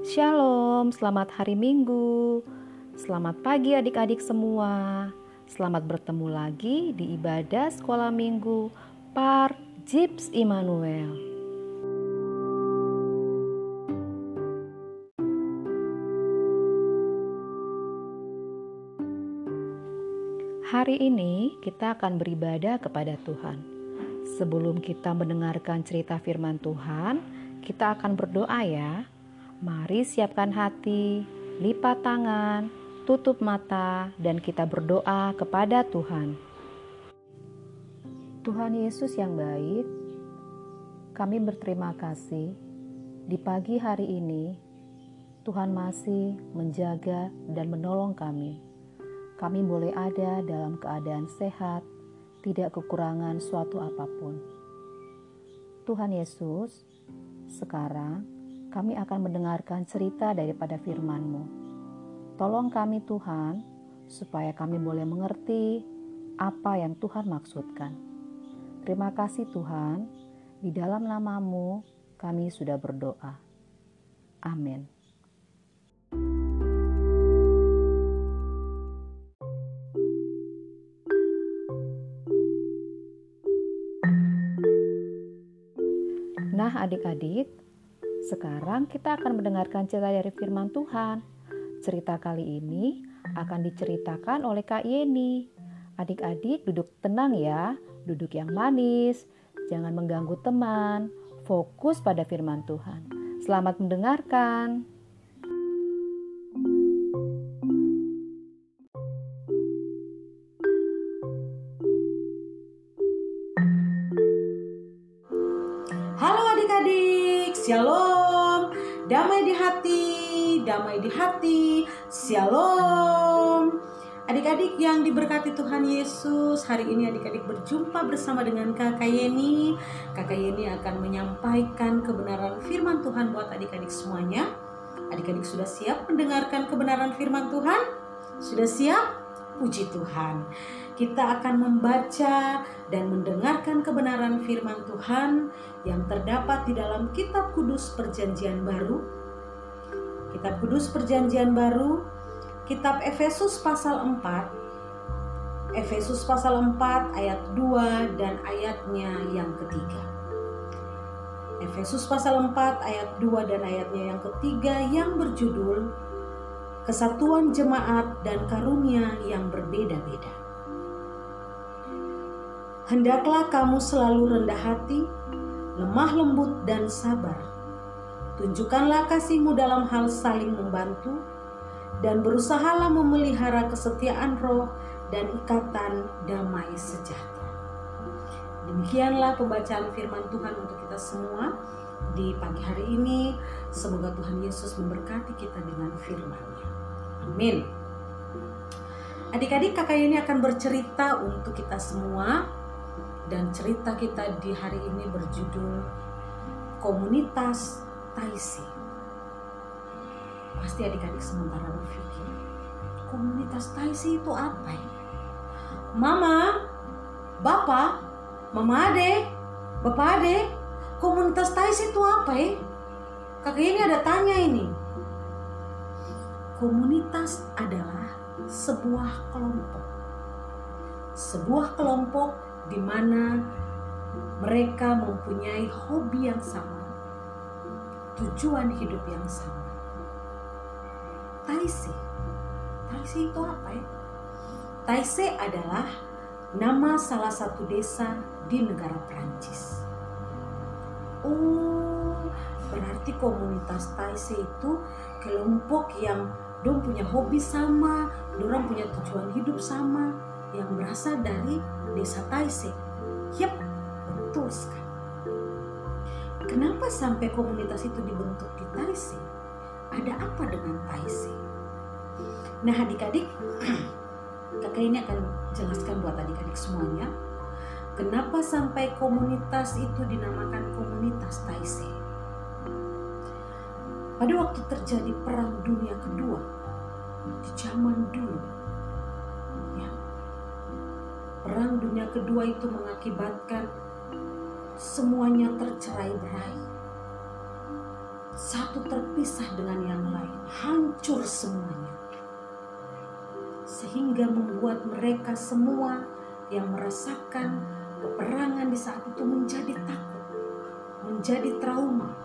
Shalom, selamat hari Minggu. Selamat pagi adik-adik semua. Selamat bertemu lagi di ibadah sekolah Minggu Par Jips Immanuel. Hari ini kita akan beribadah kepada Tuhan. Sebelum kita mendengarkan cerita firman Tuhan, kita akan berdoa ya. Mari siapkan hati, lipat tangan, tutup mata, dan kita berdoa kepada Tuhan. Tuhan Yesus yang baik, kami berterima kasih di pagi hari ini Tuhan masih menjaga dan menolong kami. Kami boleh ada dalam keadaan sehat, tidak kekurangan suatu apa pun. Tuhan Yesus, sekarang kami akan mendengarkan cerita daripada firman-Mu. Tolong kami Tuhan, supaya kami boleh mengerti apa yang Tuhan maksudkan. Terima kasih Tuhan, di dalam namamu kami sudah berdoa. Amin. Nah, adik-adik, sekarang kita akan mendengarkan cerita dari firman Tuhan. Cerita kali ini akan diceritakan oleh Kak Yeni. Adik-adik duduk tenang ya, duduk yang manis, jangan mengganggu teman, fokus pada firman Tuhan. Selamat mendengarkan. Damai di hati, damai di hati, Shalom. Adik-adik yang diberkati Tuhan Yesus, hari ini adik-adik berjumpa bersama dengan Kakak Yeni. Kakak Yeni akan menyampaikan kebenaran firman Tuhan buat adik-adik semuanya. Adik-adik sudah siap mendengarkan kebenaran firman Tuhan? Sudah siap? Puji Tuhan. Kita akan membaca dan mendengarkan kebenaran firman Tuhan yang terdapat di dalam Kitab Kudus Perjanjian Baru. Kitab Kudus Perjanjian Baru, Kitab Efesus pasal 4. Efesus pasal 4 ayat 2 dan ayatnya yang ketiga. Efesus pasal 4 ayat 2 dan ayatnya yang ketiga yang berjudul Kesatuan Jemaat dan Karunia yang Berbeda-beda. Hendaklah kamu selalu rendah hati, lemah lembut dan sabar. Tunjukkanlah kasihmu dalam hal saling membantu, dan berusahalah memelihara kesetiaan roh dan ikatan damai sejahtera. Demikianlah pembacaan firman Tuhan untuk kita semua di pagi hari ini. Semoga Tuhan Yesus memberkati kita dengan firman-Nya. Amin. Adik-adik kakak ini akan bercerita untuk kita semua dan cerita kita di hari ini berjudul Komunitas Taisi. Pasti adik-adik sementara berpikir, komunitas Taisi itu apa ya? Mama, Bapak, Mama Ade, Bapak Ade, komunitas Taisi itu apa ya? Kakak ini ada tanya ini. Komunitas adalah sebuah kelompok. Sebuah kelompok di mana mereka mempunyai hobi yang sama, tujuan hidup yang sama. Taisi, Taisi itu apa ya? Taisi adalah nama salah satu desa di negara Perancis. Oh, berarti komunitas Taisi itu kelompok yang dong punya hobi sama, orang punya tujuan hidup sama, yang berasal dari desa Taise. Yap, betul sekali. Kenapa sampai komunitas itu dibentuk di Taise? Ada apa dengan Taise? Nah adik-adik, kakak ini akan jelaskan buat adik-adik semuanya. Kenapa sampai komunitas itu dinamakan komunitas Taise? Pada waktu terjadi Perang Dunia Kedua, di zaman dulu, ya, Perang Dunia Kedua itu mengakibatkan semuanya tercerai berai. satu terpisah dengan yang lain, hancur semuanya. Sehingga membuat mereka semua yang merasakan peperangan di saat itu menjadi takut, menjadi trauma.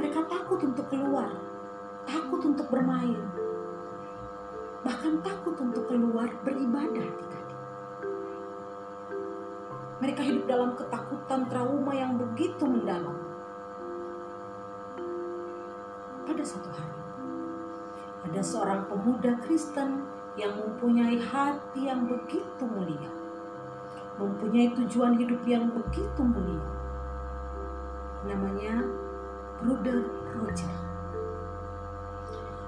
Mereka takut untuk keluar, takut untuk bermain, bahkan takut untuk keluar beribadah di Mereka hidup dalam ketakutan trauma yang begitu mendalam. Pada satu hari, ada seorang pemuda Kristen yang mempunyai hati yang begitu mulia, mempunyai tujuan hidup yang begitu mulia. Namanya Bruder Roger.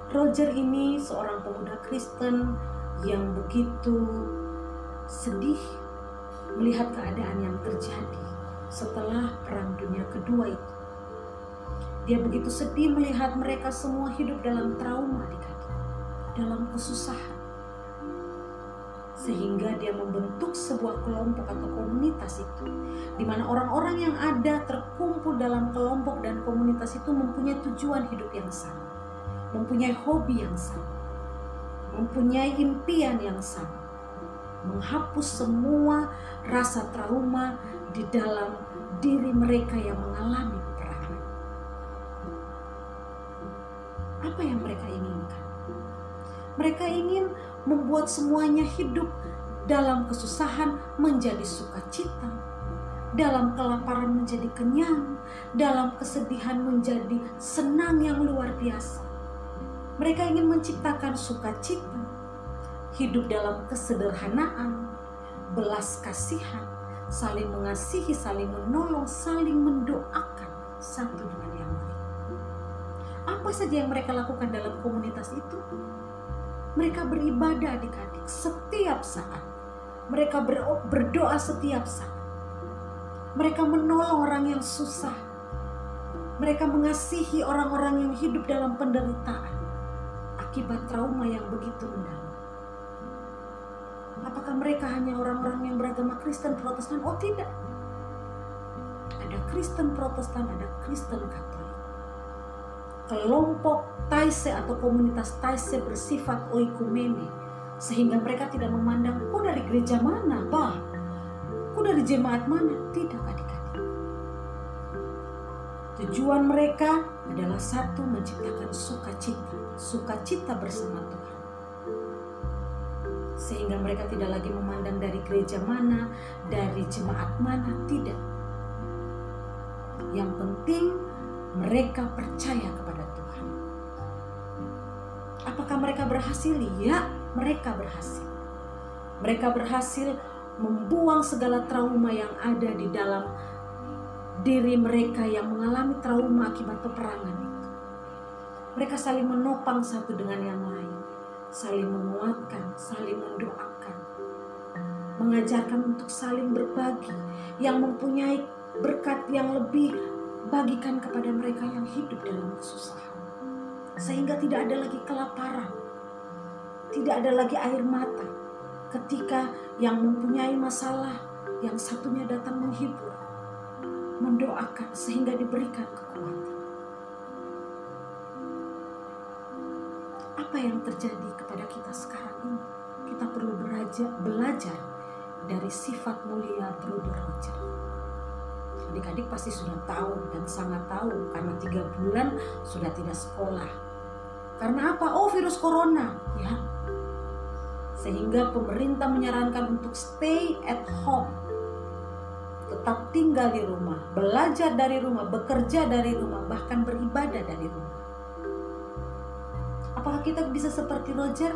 Roger ini seorang pemuda Kristen yang begitu sedih melihat keadaan yang terjadi setelah Perang Dunia Kedua itu. Dia begitu sedih melihat mereka semua hidup dalam trauma di dalam kesusahan. Sehingga dia membentuk sebuah kelompok atau komunitas itu, di mana orang-orang yang ada terkumpul dalam kelompok dan komunitas itu mempunyai tujuan hidup yang sama, mempunyai hobi yang sama, mempunyai impian yang sama, menghapus semua rasa trauma di dalam diri mereka yang mengalami peperangan. Apa yang mereka inginkan? Mereka ingin membuat semuanya hidup dalam kesusahan menjadi sukacita, dalam kelaparan menjadi kenyang, dalam kesedihan menjadi senang yang luar biasa. Mereka ingin menciptakan sukacita, hidup dalam kesederhanaan, belas kasihan, saling mengasihi, saling menolong, saling mendoakan satu dengan yang lain. Apa saja yang mereka lakukan dalam komunitas itu? Mereka beribadah adik-adik setiap saat. Mereka berdoa setiap saat. Mereka menolong orang yang susah. Mereka mengasihi orang-orang yang hidup dalam penderitaan akibat trauma yang begitu mendalam. Apakah mereka hanya orang-orang yang beragama Kristen Protestan? Oh tidak. Ada Kristen Protestan, ada Kristen Katolik kelompok Taise atau komunitas Taise bersifat oikumene sehingga mereka tidak memandang kok dari gereja mana, bah, kok dari jemaat mana, tidak adik-adik. Tujuan mereka adalah satu menciptakan sukacita, sukacita bersama Tuhan. Sehingga mereka tidak lagi memandang dari gereja mana, dari jemaat mana, tidak. Yang penting mereka percaya kepada Tuhan. Apakah mereka berhasil? Ya, mereka berhasil. Mereka berhasil membuang segala trauma yang ada di dalam diri mereka yang mengalami trauma akibat peperangan itu. Mereka saling menopang satu dengan yang lain, saling menguatkan, saling mendoakan, mengajarkan untuk saling berbagi, yang mempunyai berkat yang lebih bagikan kepada mereka yang hidup dalam kesusahan. Sehingga tidak ada lagi kelaparan. Tidak ada lagi air mata. Ketika yang mempunyai masalah, yang satunya datang menghibur. Mendoakan sehingga diberikan kekuatan. Apa yang terjadi kepada kita sekarang ini? Kita perlu belajar, belajar dari sifat mulia Bruder Roger adik-adik pasti sudah tahu dan sangat tahu karena tiga bulan sudah tidak sekolah. Karena apa? Oh virus corona, ya. Sehingga pemerintah menyarankan untuk stay at home. Tetap tinggal di rumah, belajar dari rumah, bekerja dari rumah, bahkan beribadah dari rumah. Apakah kita bisa seperti Roger?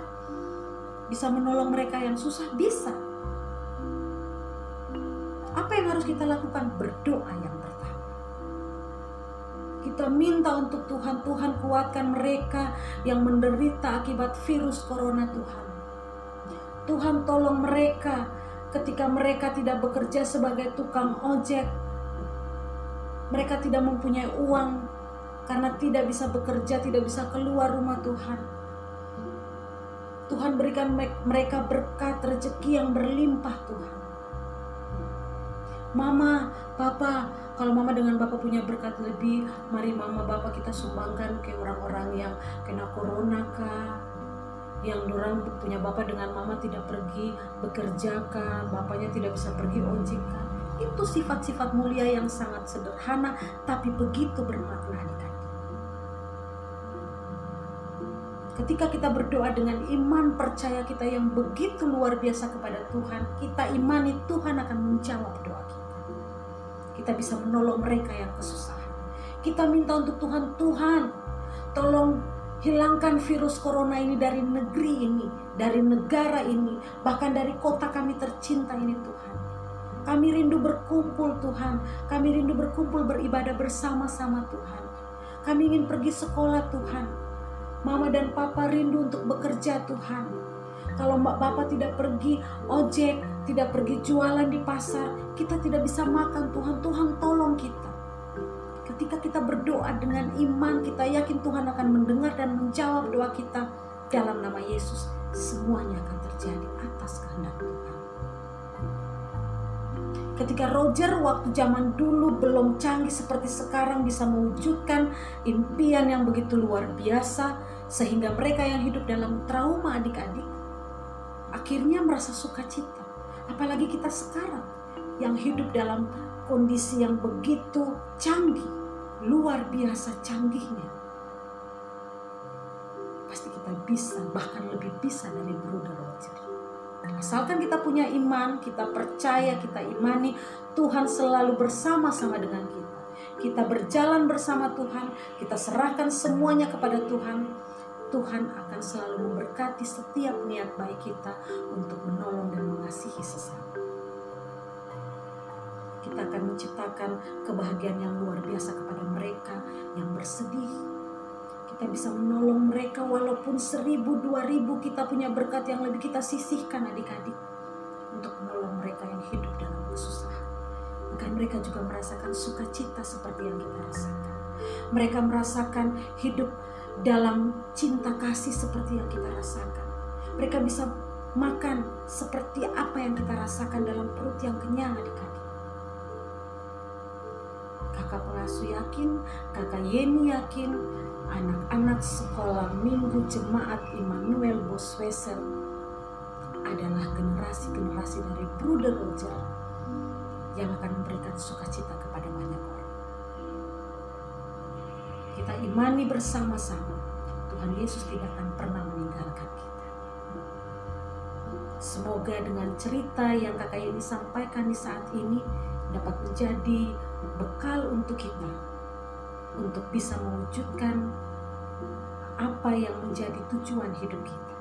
Bisa menolong mereka yang susah? Bisa apa yang harus kita lakukan? Berdoa yang pertama. Kita minta untuk Tuhan, Tuhan kuatkan mereka yang menderita akibat virus corona Tuhan. Tuhan tolong mereka ketika mereka tidak bekerja sebagai tukang ojek. Mereka tidak mempunyai uang karena tidak bisa bekerja, tidak bisa keluar rumah Tuhan. Tuhan berikan mereka berkat rezeki yang berlimpah Tuhan Mama, Papa, kalau mama dengan bapak punya berkat lebih, mari mama bapak kita sumbangkan ke orang-orang yang kena corona kah, yang orang punya bapak dengan mama tidak pergi bekerja kan, bapaknya tidak bisa pergi ojek kan. Itu sifat-sifat mulia yang sangat sederhana tapi begitu bermakna adik Ketika kita berdoa dengan iman percaya kita yang begitu luar biasa kepada Tuhan, kita imani Tuhan akan menjawab doa kita kita bisa menolong mereka yang kesusahan. Kita minta untuk Tuhan, Tuhan, tolong hilangkan virus corona ini dari negeri ini, dari negara ini, bahkan dari kota kami tercinta ini Tuhan. Kami rindu berkumpul Tuhan, kami rindu berkumpul beribadah bersama-sama Tuhan. Kami ingin pergi sekolah Tuhan. Mama dan Papa rindu untuk bekerja Tuhan. Kalau Mbak Bapak tidak pergi ojek, tidak pergi jualan di pasar, kita tidak bisa makan Tuhan. Tuhan tolong kita. Ketika kita berdoa dengan iman, kita yakin Tuhan akan mendengar dan menjawab doa kita dalam nama Yesus. Semuanya akan terjadi atas kehendak Tuhan. Ketika Roger waktu zaman dulu belum canggih seperti sekarang bisa mewujudkan impian yang begitu luar biasa sehingga mereka yang hidup dalam trauma adik-adik akhirnya merasa sukacita Apalagi kita sekarang yang hidup dalam kondisi yang begitu canggih, luar biasa canggihnya. Pasti kita bisa, bahkan lebih bisa dari Bruder Roger. Asalkan kita punya iman, kita percaya, kita imani, Tuhan selalu bersama-sama dengan kita. Kita berjalan bersama Tuhan, kita serahkan semuanya kepada Tuhan Tuhan akan selalu memberkati setiap niat baik kita untuk menolong dan mengasihi sesama. Kita akan menciptakan kebahagiaan yang luar biasa kepada mereka yang bersedih. Kita bisa menolong mereka walaupun seribu, dua ribu kita punya berkat yang lebih kita sisihkan adik-adik untuk menolong mereka yang hidup dalam kesusahan. Maka mereka juga merasakan sukacita seperti yang kita rasakan. Mereka merasakan hidup dalam cinta kasih seperti yang kita rasakan. Mereka bisa makan seperti apa yang kita rasakan dalam perut yang kenyang adik-adik. Kakak pengasuh yakin, kakak Yeni yakin, anak-anak sekolah minggu jemaat Immanuel Boswesel adalah generasi-generasi dari Bruder Roger yang akan memberikan sukacita kepada banyak orang kita imani bersama-sama, Tuhan Yesus tidak akan pernah meninggalkan kita. Semoga dengan cerita yang kakak ini sampaikan di saat ini dapat menjadi bekal untuk kita untuk bisa mewujudkan apa yang menjadi tujuan hidup kita.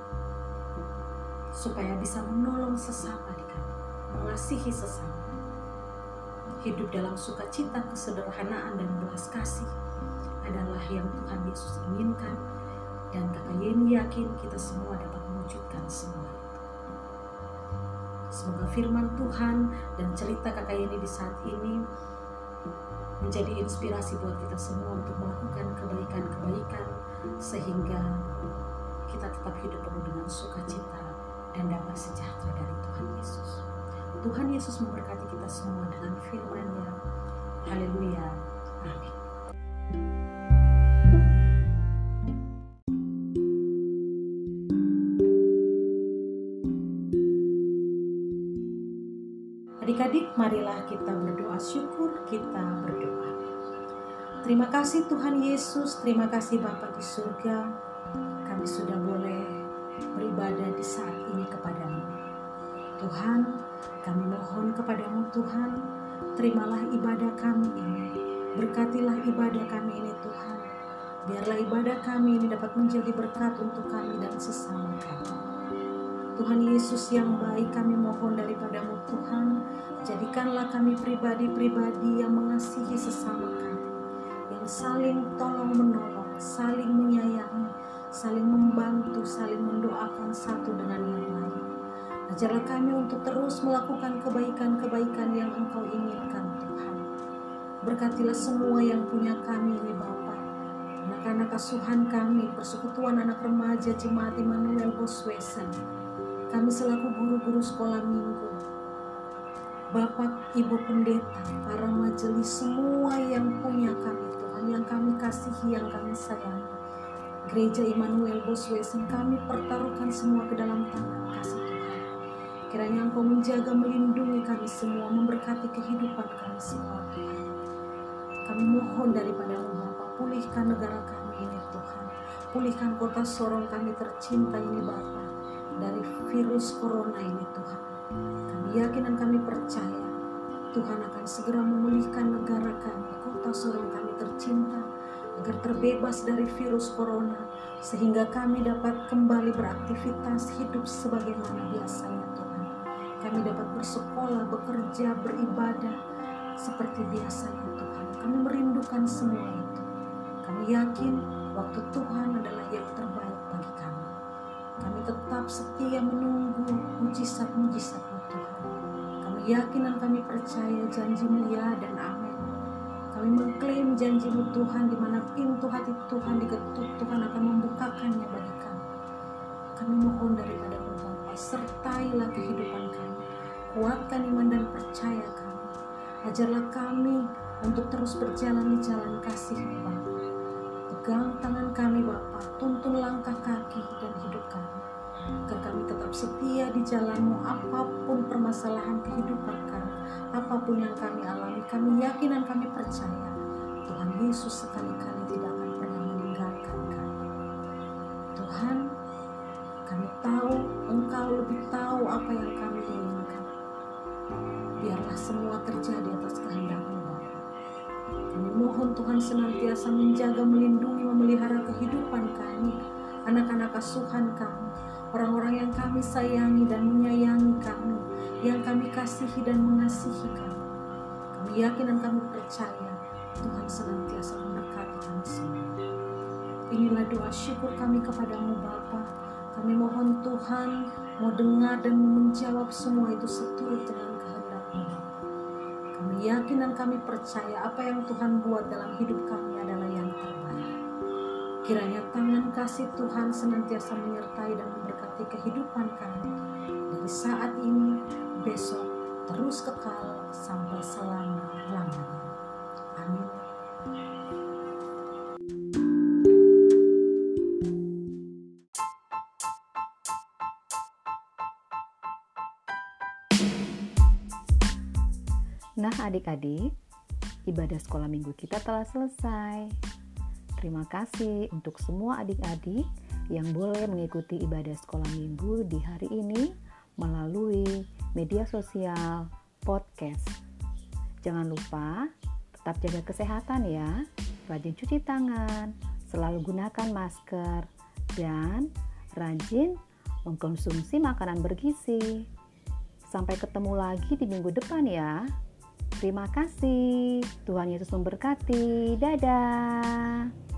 Supaya bisa menolong sesama mengasihi sesama. Hidup dalam sukacita kesederhanaan dan belas kasih adalah yang Tuhan Yesus inginkan dan kakak Yeni yakin kita semua dapat mewujudkan semua itu. Semoga firman Tuhan dan cerita kakak Yeni di saat ini menjadi inspirasi buat kita semua untuk melakukan kebaikan-kebaikan sehingga kita tetap hidup penuh dengan sukacita dan damai sejahtera dari Tuhan Yesus. Tuhan Yesus memberkati kita semua dengan firman-Nya. Haleluya. Amin. Kita berdoa. Terima kasih Tuhan Yesus, terima kasih Bapa di surga. Kami sudah boleh beribadah di saat ini kepadamu. Tuhan, kami mohon kepadamu Tuhan, terimalah ibadah kami ini. Berkatilah ibadah kami ini Tuhan. Biarlah ibadah kami ini dapat menjadi berkat untuk kami dan sesama kami. Tuhan Yesus yang baik kami mohon daripadamu Tuhan. Jadikanlah kami pribadi-pribadi yang mengasihi sesama kami Yang saling tolong menolong, saling menyayangi Saling membantu, saling mendoakan satu dengan yang lain. Ajarlah kami untuk terus melakukan kebaikan-kebaikan yang Engkau inginkan Tuhan. Berkatilah semua yang punya kami ini Bapa. Anak-anak asuhan kami, persekutuan anak remaja Jemaat Immanuel Boswesen kami selaku guru-guru sekolah minggu Bapak, Ibu Pendeta, para majelis semua yang punya kami Tuhan, yang kami kasihi, yang kami sayangi. Gereja Immanuel Boswesen kami pertaruhkan semua ke dalam tangan kasih Tuhan. Kiranya Engkau menjaga, melindungi kami semua, memberkati kehidupan kami semua. Kami mohon daripada Bapak, pulihkan negara kami ini Tuhan. Pulihkan kota Sorong kami tercinta ini Bapak, dari virus corona ini Tuhan. Kami yakin dan kami percaya Tuhan akan segera memulihkan negara kami, kota Sorong kami tercinta, agar terbebas dari virus corona sehingga kami dapat kembali beraktivitas hidup sebagaimana biasanya Tuhan. Kami dapat bersekolah, bekerja, beribadah seperti biasanya Tuhan. Kami merindukan semua itu. Kami yakin waktu Tuhan adalah yang terbaik tetap setia menunggu mujizat-mujizat Tuhan. Kami yakin dan kami percaya janjimu ya dan amin kami mengklaim janjimu Tuhan di mana pintu hati Tuhan diketuk Tuhan akan membukakannya bagi kami. Kami mohon daripada Bapa, sertailah kehidupan kami. Kuatkan iman dan percaya kami. Ajarlah kami untuk terus berjalan di jalan kasih Bapa. Pegang tangan kami Bapa, tuntun langkah kaki dan hidup kami. Agar kami tetap setia di jalanmu apa pun permasalahan kehidupan kami apa pun yang kami alami, kami yakin dan kami percaya Tuhan Yesus sekali-kali tidak akan pernah meninggalkan kami. Tuhan, kami tahu Engkau lebih tahu apa yang kami inginkan. Biarlah semua terjadi atas. Kami mohon Tuhan senantiasa menjaga, melindungi, memelihara kehidupan kami, anak-anak asuhan kami, orang-orang yang kami sayangi dan menyayangi kami, yang kami kasihi dan mengasihi kami. Kami yakin dan kami percaya Tuhan senantiasa memberkati kami semua. Inilah doa syukur kami kepadamu Bapa. Kami mohon Tuhan mau dengar dan menjawab semua itu seturut dengan yakin dan kami percaya apa yang Tuhan buat dalam hidup kami adalah yang terbaik. Kiranya tangan kasih Tuhan senantiasa menyertai dan memberkati kehidupan kami dari saat ini besok terus kekal sampai selama-lamanya. Amin. Adik-adik, ibadah sekolah minggu kita telah selesai. Terima kasih untuk semua adik-adik yang boleh mengikuti ibadah sekolah minggu di hari ini melalui media sosial, podcast. Jangan lupa tetap jaga kesehatan ya, rajin cuci tangan, selalu gunakan masker, dan rajin mengkonsumsi makanan bergizi. Sampai ketemu lagi di minggu depan ya. Terima kasih. Tuhan Yesus memberkati. Dadah.